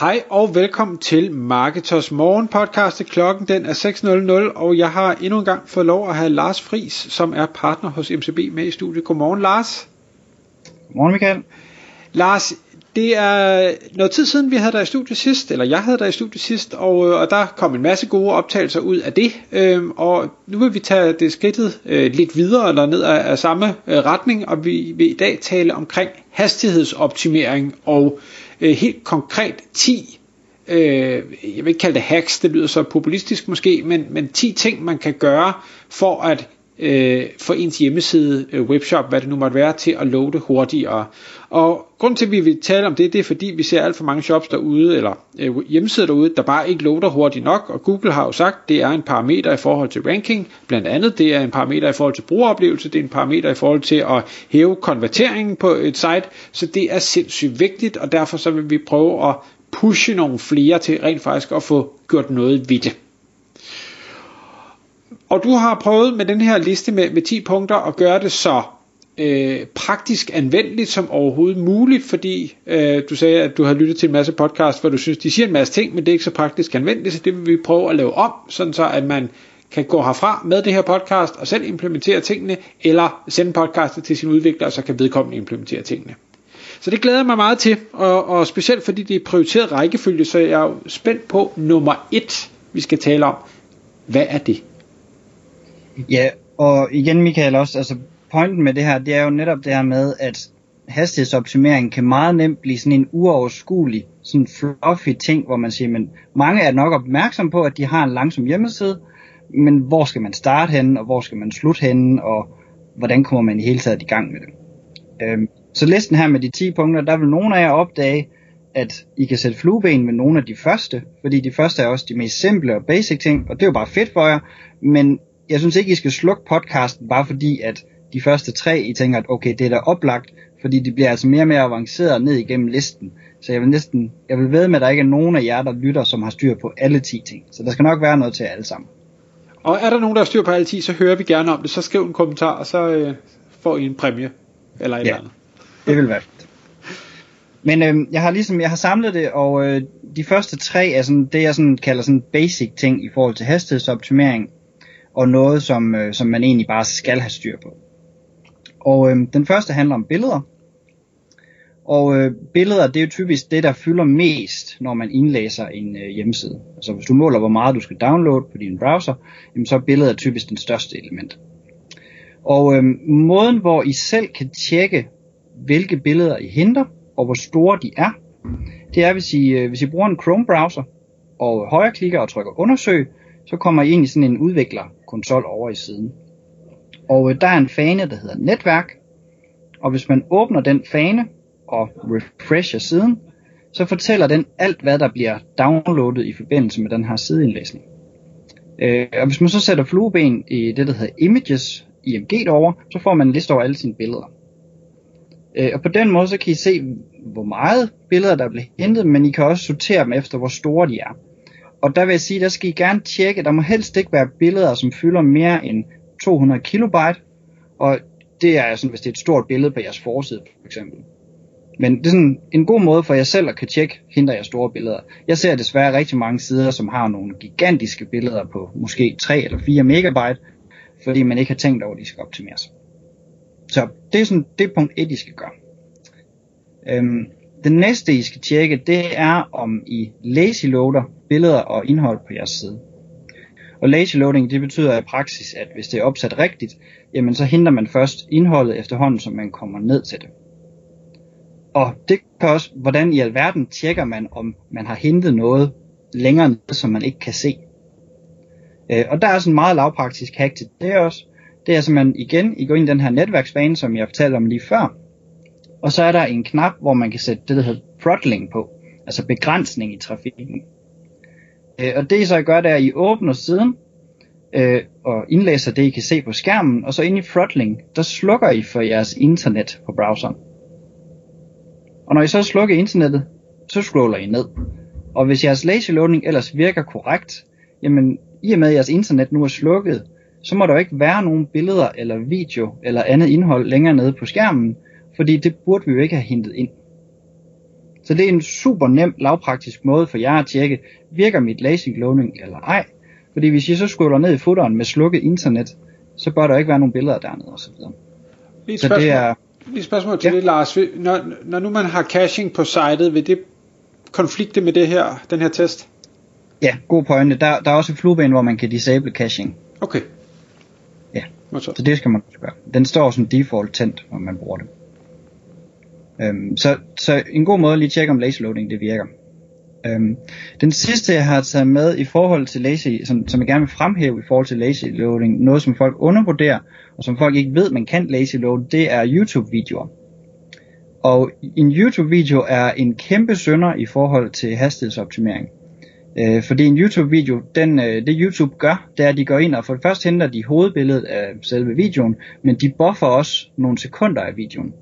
Hej og velkommen til Marketers Morgen podcast. Klokken den er 6.00, og jeg har endnu en gang fået lov at have Lars Fris, som er partner hos MCB med i studiet. Godmorgen Lars. Godmorgen Michael. Lars, det er noget tid siden, vi havde dig i studiet sidst, eller jeg havde dig i studiet sidst, og, øh, og der kom en masse gode optagelser ud af det. Øhm, og nu vil vi tage det skridtet øh, lidt videre, eller ned af, af samme øh, retning, og vi vil i dag tale omkring hastighedsoptimering og øh, Øh, helt konkret 10 øh, jeg vil ikke kalde det hacks, det lyder så populistisk måske, men, men 10 ting, man kan gøre for at øh, få ens hjemmeside, øh, webshop, hvad det nu måtte være, til at loade hurtigere. Og grund til, at vi vil tale om det, det er fordi, vi ser alt for mange shops derude, eller øh, hjemmesider derude, der bare ikke loader hurtigt nok, og Google har jo sagt, det er en parameter i forhold til ranking, blandt andet, det er en parameter i forhold til brugeroplevelse, det er en parameter i forhold til at hæve konverteringen på et site, så det er sindssygt vigtigt, og derfor så vil vi prøve at pushe nogle flere til rent faktisk at få gjort noget ved det. Og du har prøvet med den her liste med, med 10 punkter at gøre det så øh, praktisk anvendeligt som overhovedet muligt, fordi øh, du sagde, at du har lyttet til en masse podcast, hvor du synes, de siger en masse ting, men det er ikke så praktisk anvendeligt, så det vil vi prøve at lave om, sådan så at man kan gå herfra med det her podcast og selv implementere tingene, eller sende podcastet til sin udvikler, og så kan vedkommende implementere tingene. Så det glæder jeg mig meget til, og, og specielt fordi det er prioriteret rækkefølge, så jeg er jo spændt på nummer et, vi skal tale om. Hvad er det? Ja, og igen Michael også, altså pointen med det her, det er jo netop det her med, at hastighedsoptimering kan meget nemt blive sådan en uoverskuelig, sådan fluffy ting, hvor man siger, men mange er nok opmærksom på, at de har en langsom hjemmeside, men hvor skal man starte henne, og hvor skal man slutte henne, og hvordan kommer man i hele taget i gang med det. Øhm, så listen her med de 10 punkter, der vil nogle af jer opdage, at I kan sætte flueben med nogle af de første, fordi de første er også de mest simple og basic ting, og det er jo bare fedt for jer, men jeg synes ikke, I skal slukke podcasten, bare fordi, at de første tre, I tænker, at okay, det er da oplagt, fordi det bliver altså mere og mere avanceret ned igennem listen. Så jeg vil næsten, jeg vil ved med, at der ikke er nogen af jer, der lytter, som har styr på alle 10 ting. Så der skal nok være noget til alle sammen. Og er der nogen, der har styr på alle 10, så hører vi gerne om det. Så skriv en kommentar, og så øh, får I en præmie. Eller et ja, eller andet. det vil være fedt. Men øh, jeg har ligesom, jeg har samlet det, og øh, de første tre er sådan, det jeg sådan kalder sådan basic ting i forhold til hastighedsoptimering, og noget som, øh, som man egentlig bare skal have styr på. Og øh, den første handler om billeder. Og øh, billeder, det er jo typisk det, der fylder mest, når man indlæser en øh, hjemmeside. Altså hvis du måler, hvor meget du skal downloade på din browser, jamen, så er billeder typisk den største element. Og øh, måden, hvor I selv kan tjekke, hvilke billeder I henter, og hvor store de er, det er, hvis I, øh, hvis I bruger en Chrome-browser, og højreklikker og trykker undersøg, så kommer I ind i sådan en udviklerkonsol over i siden. Og øh, der er en fane, der hedder netværk, og hvis man åbner den fane og refresher siden, så fortæller den alt, hvad der bliver downloadet i forbindelse med den her sideindlæsning. Øh, og hvis man så sætter flueben i det, der hedder images, IMG derovre, så får man en liste over alle sine billeder. Øh, og på den måde, så kan I se, hvor meget billeder, der bliver hentet, men I kan også sortere dem efter, hvor store de er. Og der vil jeg sige, der skal I gerne tjekke, der må helst ikke være billeder, som fylder mere end 200 kilobyte, og det er sådan, hvis det er et stort billede på jeres forside, for eksempel. Men det er sådan en god måde for jer selv at kan tjekke, henter jeg store billeder. Jeg ser desværre rigtig mange sider, som har nogle gigantiske billeder på måske 3 eller 4 megabyte, fordi man ikke har tænkt over, at de skal optimeres. Så det er sådan det punkt 1, I skal gøre. Øhm, det næste, I skal tjekke, det er, om I lazy loader billeder og indhold på jeres side. Og lazy loading, det betyder i praksis, at hvis det er opsat rigtigt, jamen så henter man først indholdet efterhånden, som man kommer ned til det. Og det kan også, hvordan i alverden tjekker man, om man har hentet noget længere ned, som man ikke kan se. Øh, og der er sådan en meget lavpraktisk hack til det også. Det er simpelthen igen, I går ind i den her netværksbane, som jeg fortalte om lige før. Og så er der en knap, hvor man kan sætte det, der hedder throttling på. Altså begrænsning i trafikken. Øh, og det I så gør, det er, at I åbner siden, øh, og indlæser det, I kan se på skærmen, og så ind i Throttling, der slukker I for jeres internet på browseren. Og når I så slukker internettet, så scroller I ned. Og hvis jeres lazy loading ellers virker korrekt, jamen i og med at jeres internet nu er slukket, så må der jo ikke være nogen billeder eller video eller andet indhold længere nede på skærmen, fordi det burde vi jo ikke have hentet ind. Så det er en super nem, lavpraktisk måde for jer at tjekke, virker mit lazy loading eller ej. Fordi hvis I så scroller ned i footeren med slukket internet, så bør der ikke være nogen billeder dernede osv. Lige så det er... Lige spørgsmål til ja. det, Lars. Når, når nu man har caching på sitet, vil det konflikte med det her, den her test? Ja, god pointe. Der, der er også et flueben, hvor man kan disable caching. Okay. Ja, så det skal man også gøre. Den står som default tændt, når man bruger det. Øhm, så, så en god måde at lige tjekke om lazy loading det virker. Øhm, den sidste jeg har taget med i forhold til lazy, som, som jeg gerne vil fremhæve i forhold til lazy loading, noget som folk undervurderer, og som folk ikke ved man kan lazy load, det er YouTube videoer. Og en YouTube video er en kæmpe sønder i forhold til hastighedsoptimering. Øh, fordi en YouTube video, den, øh, det YouTube gør, det er at de går ind og for det første henter de hovedbilledet af selve videoen, men de buffer også nogle sekunder af videoen.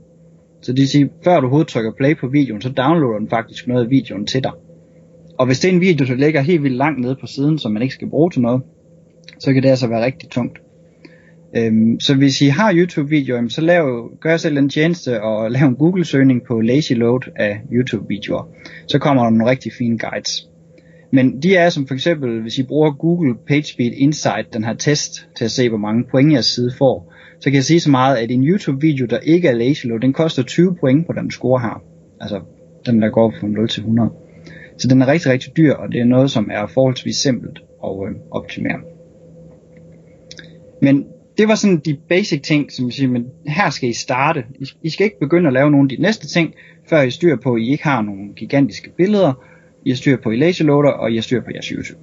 Så det vil sige, før du overhovedet trykker play på videoen, så downloader den faktisk noget af videoen til dig. Og hvis det er en video, der ligger helt vildt langt nede på siden, som man ikke skal bruge til noget, så kan det altså være rigtig tungt. Øhm, så hvis I har YouTube-videoer, så lav, gør selv en tjeneste og lav en Google-søgning på lazy load af YouTube-videoer. Så kommer der nogle rigtig fine guides. Men de er som for eksempel, hvis I bruger Google PageSpeed Insight, den her test, til at se, hvor mange point jeres side får, så kan jeg sige så meget, at en YouTube-video, der ikke er lazy load, den koster 20 point på den score her. Altså den, der går fra 0 til 100. Så den er rigtig, rigtig dyr, og det er noget, som er forholdsvis simpelt at øh, optimere. Men det var sådan de basic ting, som jeg siger, men her skal I starte. I, skal ikke begynde at lave nogle af de næste ting, før I styr på, at I ikke har nogle gigantiske billeder, i har styr på i lazy loader, og I har styr på jeres YouTube.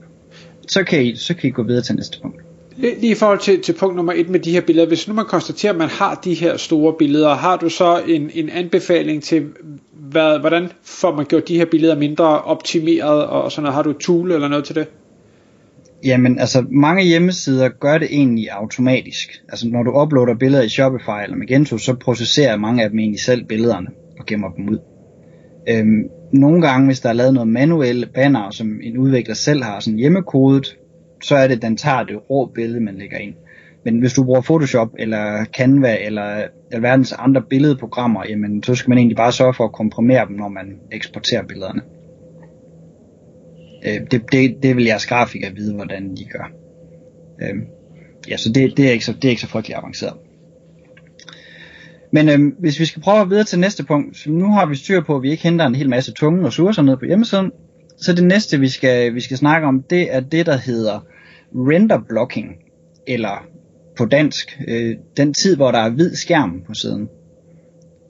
Så kan I, så kan I gå videre til næste punkt. Lige i forhold til, til punkt nummer et med de her billeder, hvis nu man konstaterer, at man har de her store billeder, har du så en, en anbefaling til, hvad, hvordan får man gjort de her billeder mindre optimeret, og sådan noget? Har du et tool eller noget til det? Jamen, altså mange hjemmesider gør det egentlig automatisk. Altså når du uploader billeder i Shopify eller Magento, så processerer mange af dem egentlig selv billederne og gemmer dem ud. Øhm, nogle gange, hvis der er lavet noget manuelle banner, som en udvikler selv har sådan hjemmekodet, så er det, den tager det rå billede, man lægger ind. Men hvis du bruger Photoshop eller Canva eller alverdens andre billedprogrammer, jamen så skal man egentlig bare sørge for at komprimere dem, når man eksporterer billederne. Øh, det, det, det vil jeres grafikere vide, hvordan de gør. Øh, ja, så det, det, er ikke så, det er ikke så frygtelig avanceret. Men øh, hvis vi skal prøve at videre til næste punkt, så nu har vi styr på, at vi ikke henter en hel masse tunge ressourcer ned på hjemmesiden, så det næste vi skal, vi skal snakke om, det er det der hedder render blocking, eller på dansk, øh, den tid hvor der er hvid skærm på siden.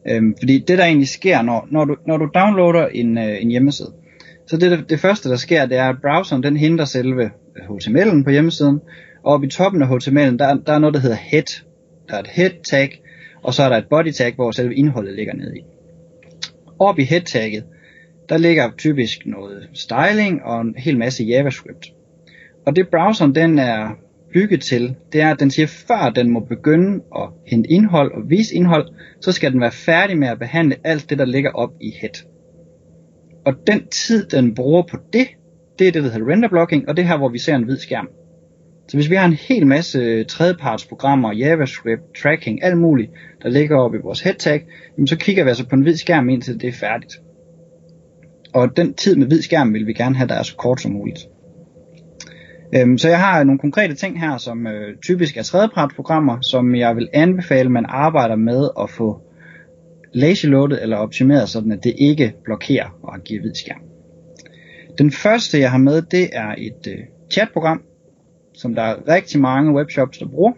Øhm, fordi det der egentlig sker, når, når, du, når du downloader en, øh, en hjemmeside, så det, det første der sker, det er at browseren den henter selve øh, HTML'en på hjemmesiden, og oppe i toppen af HTML'en, der, der er noget der hedder head. Der er et head tag, og så er der et body tag, hvor selve indholdet ligger nede i. Oppe i head tagget, der ligger typisk noget styling og en hel masse JavaScript. Og det browseren den er bygget til, det er, at den siger, før den må begynde at hente indhold og vise indhold, så skal den være færdig med at behandle alt det, der ligger op i head. Og den tid, den bruger på det, det er det, der hedder render blocking, og det er her, hvor vi ser en hvid skærm. Så hvis vi har en hel masse øh, tredjepartsprogrammer, JavaScript, tracking, alt muligt, der ligger oppe i vores head tag, jamen så kigger vi altså på en hvid skærm indtil det er færdigt. Og den tid med hvid skærm vil vi gerne have, der er så kort som muligt. Øhm, så jeg har nogle konkrete ting her, som øh, typisk er tredjepartsprogrammer, som jeg vil anbefale, man arbejder med at få lazy loaded eller optimeret, sådan at det ikke blokerer og giver hvid skærm. Den første jeg har med, det er et øh, chatprogram, som der er rigtig mange webshops, der bruger.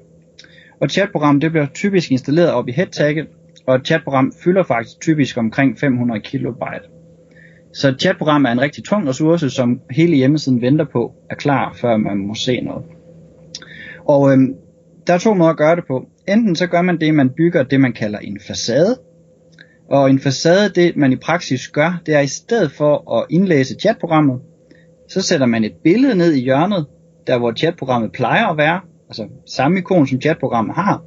Og chatprogram, det bliver typisk installeret op i headtagget, og et chatprogram fylder faktisk typisk omkring 500 kilobyte. Så et chatprogram er en rigtig tung ressource, som hele hjemmesiden venter på er klar, før man må se noget. Og øhm, der er to måder at gøre det på. Enten så gør man det, man bygger det, man kalder en facade. Og en facade, det man i praksis gør, det er i stedet for at indlæse chatprogrammet, så sætter man et billede ned i hjørnet, der hvor chatprogrammet plejer at være, altså samme ikon som chatprogrammet har,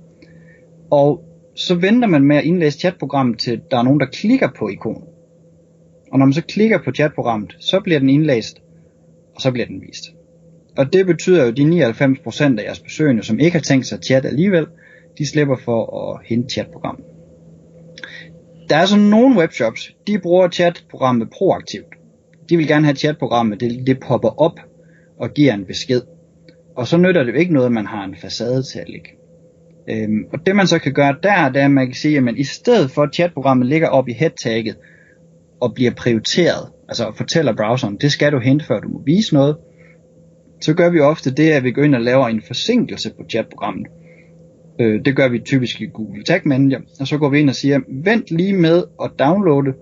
og så venter man med at indlæse chatprogrammet til der er nogen, der klikker på ikonet. Og når man så klikker på chatprogrammet, så bliver den indlæst, og så bliver den vist. Og det betyder jo, at de 99% af jeres besøgende, som ikke har tænkt sig at chatte alligevel, de slipper for at hente chatprogrammet. Der er så nogle webshops, de bruger chatprogrammet proaktivt. De vil gerne have chatprogrammet, det, det popper op og giver en besked. Og så nytter det jo ikke noget, at man har en facade til at ligge. Øhm, og det man så kan gøre der, det er, at man kan sige, at i stedet for at chatprogrammet ligger op i headtagget og bliver prioriteret, altså fortæller browseren, det skal du hente, før du må vise noget, så gør vi ofte det, at vi går ind og laver en forsinkelse på chatprogrammet. Øh, det gør vi typisk i Google Tag Manager, og så går vi ind og siger, vent lige med at downloade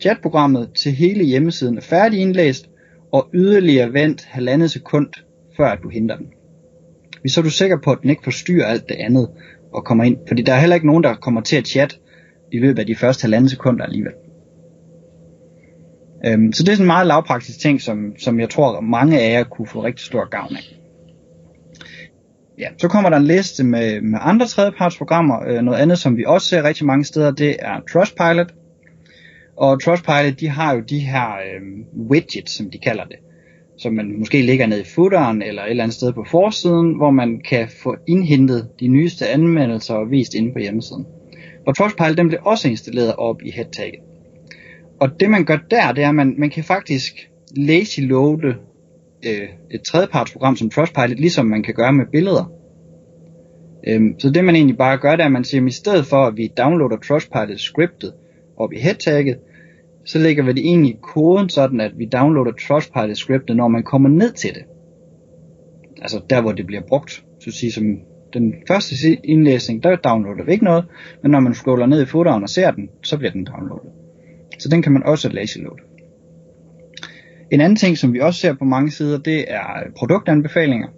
chatprogrammet til hele hjemmesiden er færdig indlæst, og yderligere vent halvandet sekund, før at du henter den. Hvis så er du sikker på, at den ikke forstyrrer alt det andet og kommer ind, fordi der er heller ikke nogen, der kommer til at chatte i løbet af de første halvandet sekunder alligevel. Øhm, så det er sådan en meget lavpraktisk ting, som, som jeg tror mange af jer kunne få rigtig stor gavn af. Ja, så kommer der en liste med, med andre tredjepartsprogrammer. Øh, noget andet, som vi også ser rigtig mange steder, det er Trustpilot. Og Trustpilot, de har jo de her øh, widgets, som de kalder det, som man måske ligger ned i footeren eller et eller andet sted på forsiden, hvor man kan få indhentet de nyeste anmeldelser og vist inde på hjemmesiden. Og Trustpilot, den bliver også installeret op i headtaget. Og det man gør der, det er, at man, man kan faktisk lazy loade øh, et tredjepartsprogram som Trustpilot, ligesom man kan gøre med billeder. Øhm, så det man egentlig bare gør, det er, at man siger, at i stedet for at vi downloader Trustpilot scriptet op i headtagget, så lægger vi det ind i koden, sådan at vi downloader Trustpilot scriptet, når man kommer ned til det. Altså der, hvor det bliver brugt. Så at sige, som den første indlæsning, der downloader vi ikke noget, men når man scroller ned i footeren og ser den, så bliver den downloadet. Så den kan man også lazy load. En anden ting, som vi også ser på mange sider, det er produktanbefalinger.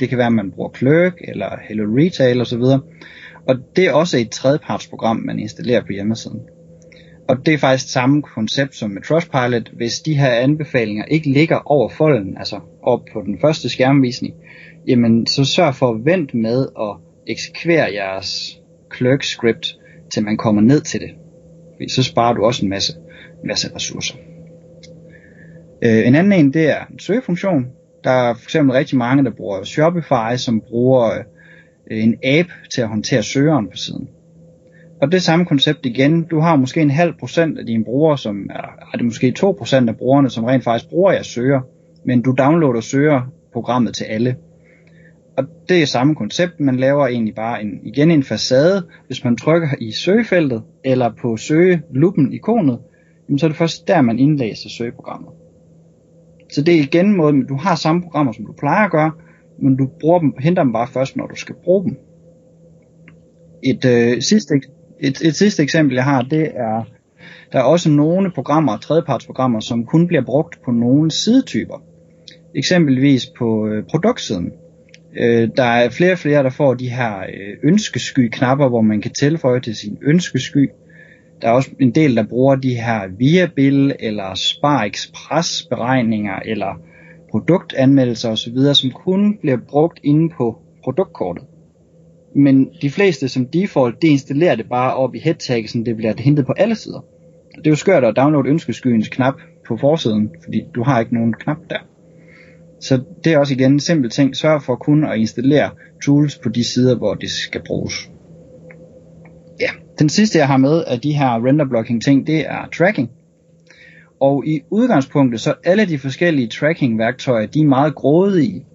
Det kan være, at man bruger Clerk eller Hello Retail osv. Og det er også et tredjepartsprogram, man installerer på hjemmesiden. Og det er faktisk samme koncept som med Trustpilot. Hvis de her anbefalinger ikke ligger over folden, altså op på den første skærmvisning, jamen så sørg for at vente med at eksekvere jeres Clerk script, til man kommer ned til det. Så sparer du også en masse, masse ressourcer. Øh, en anden en, det er en søgefunktion. Der er for eksempel rigtig mange, der bruger Shopify, som bruger øh, en app til at håndtere søgeren på siden. Og det samme koncept igen. Du har måske en halv procent af dine brugere, som er, er det måske 2 procent af brugerne, som rent faktisk bruger jeres søger, men du downloader søger programmet til alle. Og det er samme koncept, man laver egentlig bare en, igen en facade. Hvis man trykker i søgefeltet, eller på søgeluppen ikonet, jamen så er det først der, man indlæser søgeprogrammet. Så det er igen måde, du har samme programmer, som du plejer at gøre, men du bruger dem, henter dem bare først, når du skal bruge dem. Et, øh, sidste, et, et sidste eksempel, jeg har, det er, der er også nogle programmer, tredjepartsprogrammer, som kun bliver brugt på nogle sidetyper. Eksempelvis på øh, produktsiden. Øh, der er flere og flere, der får de her øh, ønskesky-knapper, hvor man kan tilføje til sin ønskesky. Der er også en del, der bruger de her Viabil eller Spar Express beregninger eller produktanmeldelser osv., som kun bliver brugt inde på produktkortet. Men de fleste som default, de installerer det bare op i headtag, så det bliver hentet på alle sider. Det er jo skørt at downloade ønskeskyens knap på forsiden, fordi du har ikke nogen knap der. Så det er også igen en simpel ting. Sørg for kun at installere tools på de sider, hvor det skal bruges. Ja, den sidste jeg har med af de her render blocking ting, det er tracking. Og i udgangspunktet, så alle de forskellige tracking værktøjer, de er meget grådige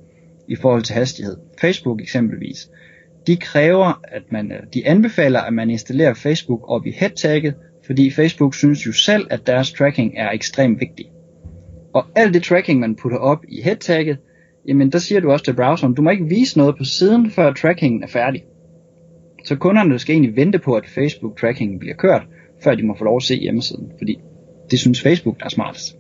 i forhold til hastighed. Facebook eksempelvis. De kræver, at man, øh, de anbefaler, at man installerer Facebook op i headtagget, fordi Facebook synes jo selv, at deres tracking er ekstremt vigtig. Og alt det tracking, man putter op i headtagget, jamen der siger du også til browseren, du må ikke vise noget på siden, før trackingen er færdig. Så kunderne skal egentlig vente på, at Facebook trackingen bliver kørt, før de må få lov at se hjemmesiden, fordi det synes Facebook, der er smartest.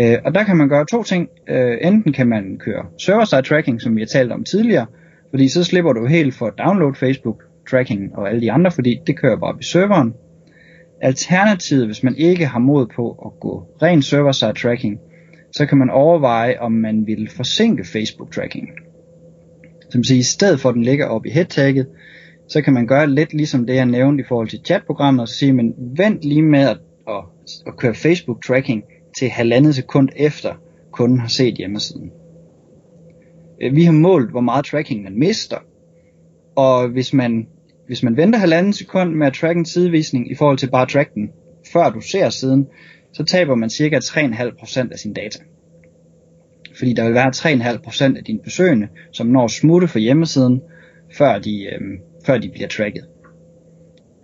Øh, og der kan man gøre to ting. Øh, enten kan man køre server-side tracking, som vi har talt om tidligere, fordi så slipper du helt for at download Facebook tracking og alle de andre, fordi det kører bare op i serveren. Alternativet, hvis man ikke har mod på at gå ren server-side tracking, så kan man overveje, om man vil forsinke Facebook-tracking. Som siger, i stedet for at den ligger oppe i head så kan man gøre lidt ligesom det, jeg nævnte i forhold til chatprogrammet, og så sige, men vent lige med at, at, at køre Facebook-tracking til halvandet sekund efter kunden har set hjemmesiden. Øh, vi har målt, hvor meget tracking man mister, og hvis man, hvis man venter halvanden sekund med at tracke en sidevisning i forhold til bare at track den, før du ser siden, så taber man cirka 3,5% af sin data. Fordi der vil være 3,5% af dine besøgende, som når smutte for hjemmesiden, før de, øhm, før de bliver tracket.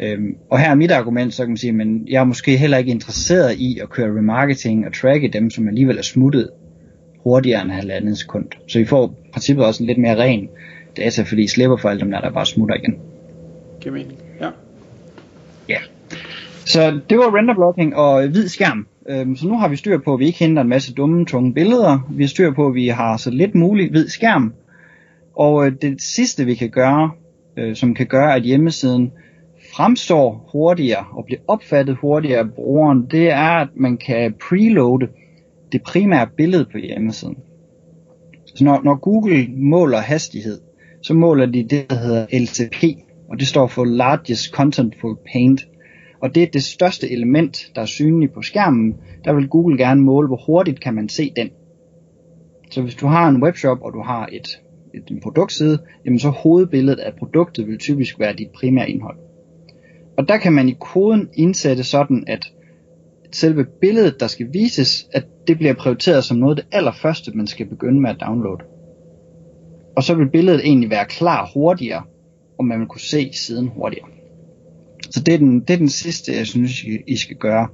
Øhm, og her er mit argument, så kan man sige, men jeg er måske heller ikke interesseret i at køre remarketing og tracke dem, som alligevel er smuttet hurtigere end halvandet sekund. Så I får i princippet også en lidt mere ren data, fordi I slipper for alle dem der, der bare smutter igen. Giver mening, ja. Ja. Så det var render blocking og hvid skærm. Øhm, så nu har vi styr på, at vi ikke henter en masse dumme, tunge billeder. Vi har styr på, at vi har så lidt muligt hvid skærm. Og øh, det sidste vi kan gøre, øh, som kan gøre, at hjemmesiden fremstår hurtigere og bliver opfattet hurtigere af brugeren, det er, at man kan preloade det primære billede på hjemmesiden. Så når, når Google måler hastighed, så måler de det, der hedder LCP, og det står for Largest Contentful Paint. Og det er det største element, der er synligt på skærmen. Der vil Google gerne måle, hvor hurtigt kan man se den. Så hvis du har en webshop, og du har et, et en produktside, jamen så hovedbilledet af produktet vil typisk være dit primære indhold. Og der kan man i koden indsætte sådan, at selve billedet, der skal vises, at det bliver prioriteret som noget af det allerførste, man skal begynde med at downloade. Og så vil billedet egentlig være klar hurtigere, og man vil kunne se siden hurtigere. Så det er den, det er den sidste, jeg synes, I skal gøre.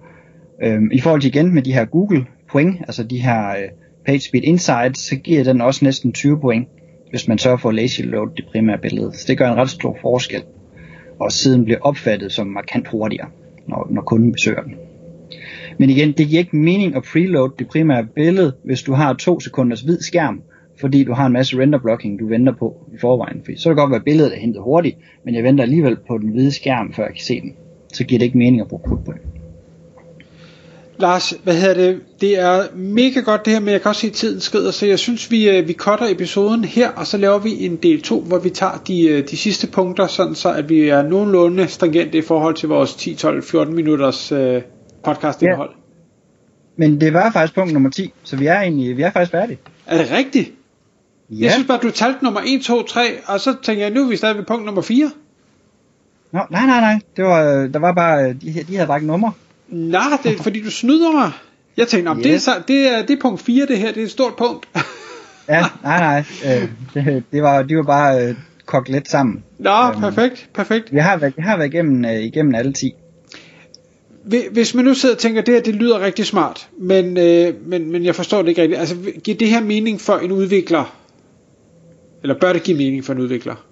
Øhm, I forhold til igen med de her Google point, altså de her øh, PageSpeed Insights, så giver den også næsten 20 point, hvis man sørger for at lazy load det primære billede. Så det gør en ret stor forskel. Og siden bliver opfattet som markant hurtigere, når, når kunden besøger den. Men igen, det giver ikke mening at preload det primære billede, hvis du har to sekunders hvid skærm, fordi du har en masse render blocking, du venter på i forvejen. så kan det godt være, at billedet er hentet hurtigt, men jeg venter alligevel på den hvide skærm, før jeg kan se den. Så giver det ikke mening at bruge krudt på det. Lars, hvad hedder det? Det er mega godt det her, men jeg kan også se, at tiden skrider, så jeg synes, vi, øh, vi cutter episoden her, og så laver vi en del 2, hvor vi tager de, øh, de sidste punkter, sådan så at vi er nogenlunde stringente i forhold til vores 10, 12, 14 minutters øh, podcast indhold. Ja. Men det var faktisk punkt nummer 10, så vi er egentlig, vi er faktisk færdige. Er det rigtigt? Ja. Jeg synes bare, du talte nummer 1, 2, 3, og så tænker jeg, nu er vi stadig ved punkt nummer 4. Nå, nej, nej, nej. Det var, der var bare, de, de havde bare ikke nummer. Nej, det er fordi du snyder mig. Jeg tænkte, om yes. det, er, det, er, det er punkt 4 det her, det er et stort punkt. ja, nej, nej. Øh, det, det, var, de var bare øh, kogt lidt sammen. Nå, øhm, perfekt, perfekt. Vi har været, vi har været igennem, øh, igennem alle 10 hvis man nu sidder og tænker, at det her det lyder rigtig smart, men, øh, men, men jeg forstår det ikke rigtigt. Altså, giver det her mening for en udvikler? Eller bør det give mening for en udvikler?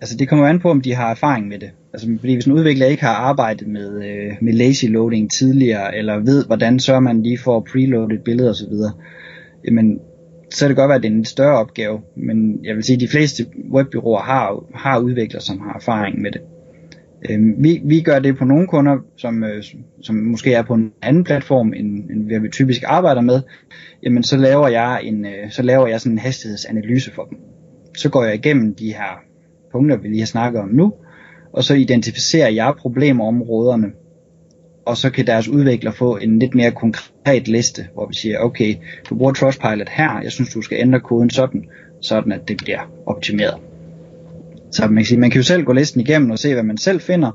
Altså det kommer an på, om de har erfaring med det. Altså fordi hvis en udvikler ikke har arbejdet med, øh, med lazy loading tidligere, eller ved, hvordan sørger man lige for at preloade et billede osv., jamen så kan det godt være, at det er en større opgave, men jeg vil sige, at de fleste webbyråer har, har udviklere, som har erfaring med det. Øh, vi, vi gør det på nogle kunder, som, øh, som måske er på en anden platform, end, end hvad vi typisk arbejder med. Jamen så laver jeg en, øh, så laver jeg sådan en hastighedsanalyse for dem. Så går jeg igennem de her punkter, vi lige har snakket om nu, og så identificerer jeg problemområderne, og så kan deres udvikler få en lidt mere konkret liste, hvor vi siger, okay, du bruger Trustpilot her, jeg synes, du skal ændre koden sådan, sådan at det bliver optimeret. Så man kan, sige, man kan jo selv gå listen igennem og se, hvad man selv finder,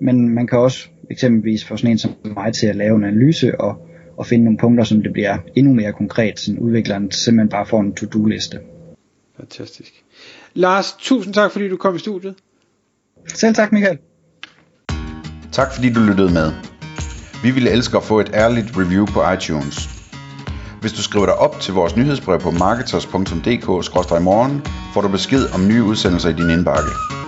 men man kan også eksempelvis få sådan en som mig til at lave en analyse og, og finde nogle punkter, som det bliver endnu mere konkret, så udvikleren simpelthen bare får en to-do-liste. Fantastisk. Lars, tusind tak, fordi du kom i studiet. Selv tak, Michael. Tak fordi du lyttede med. Vi ville elske at få et ærligt review på iTunes. Hvis du skriver dig op til vores nyhedsbrev på marketers.dk-morgen, får du besked om nye udsendelser i din indbakke.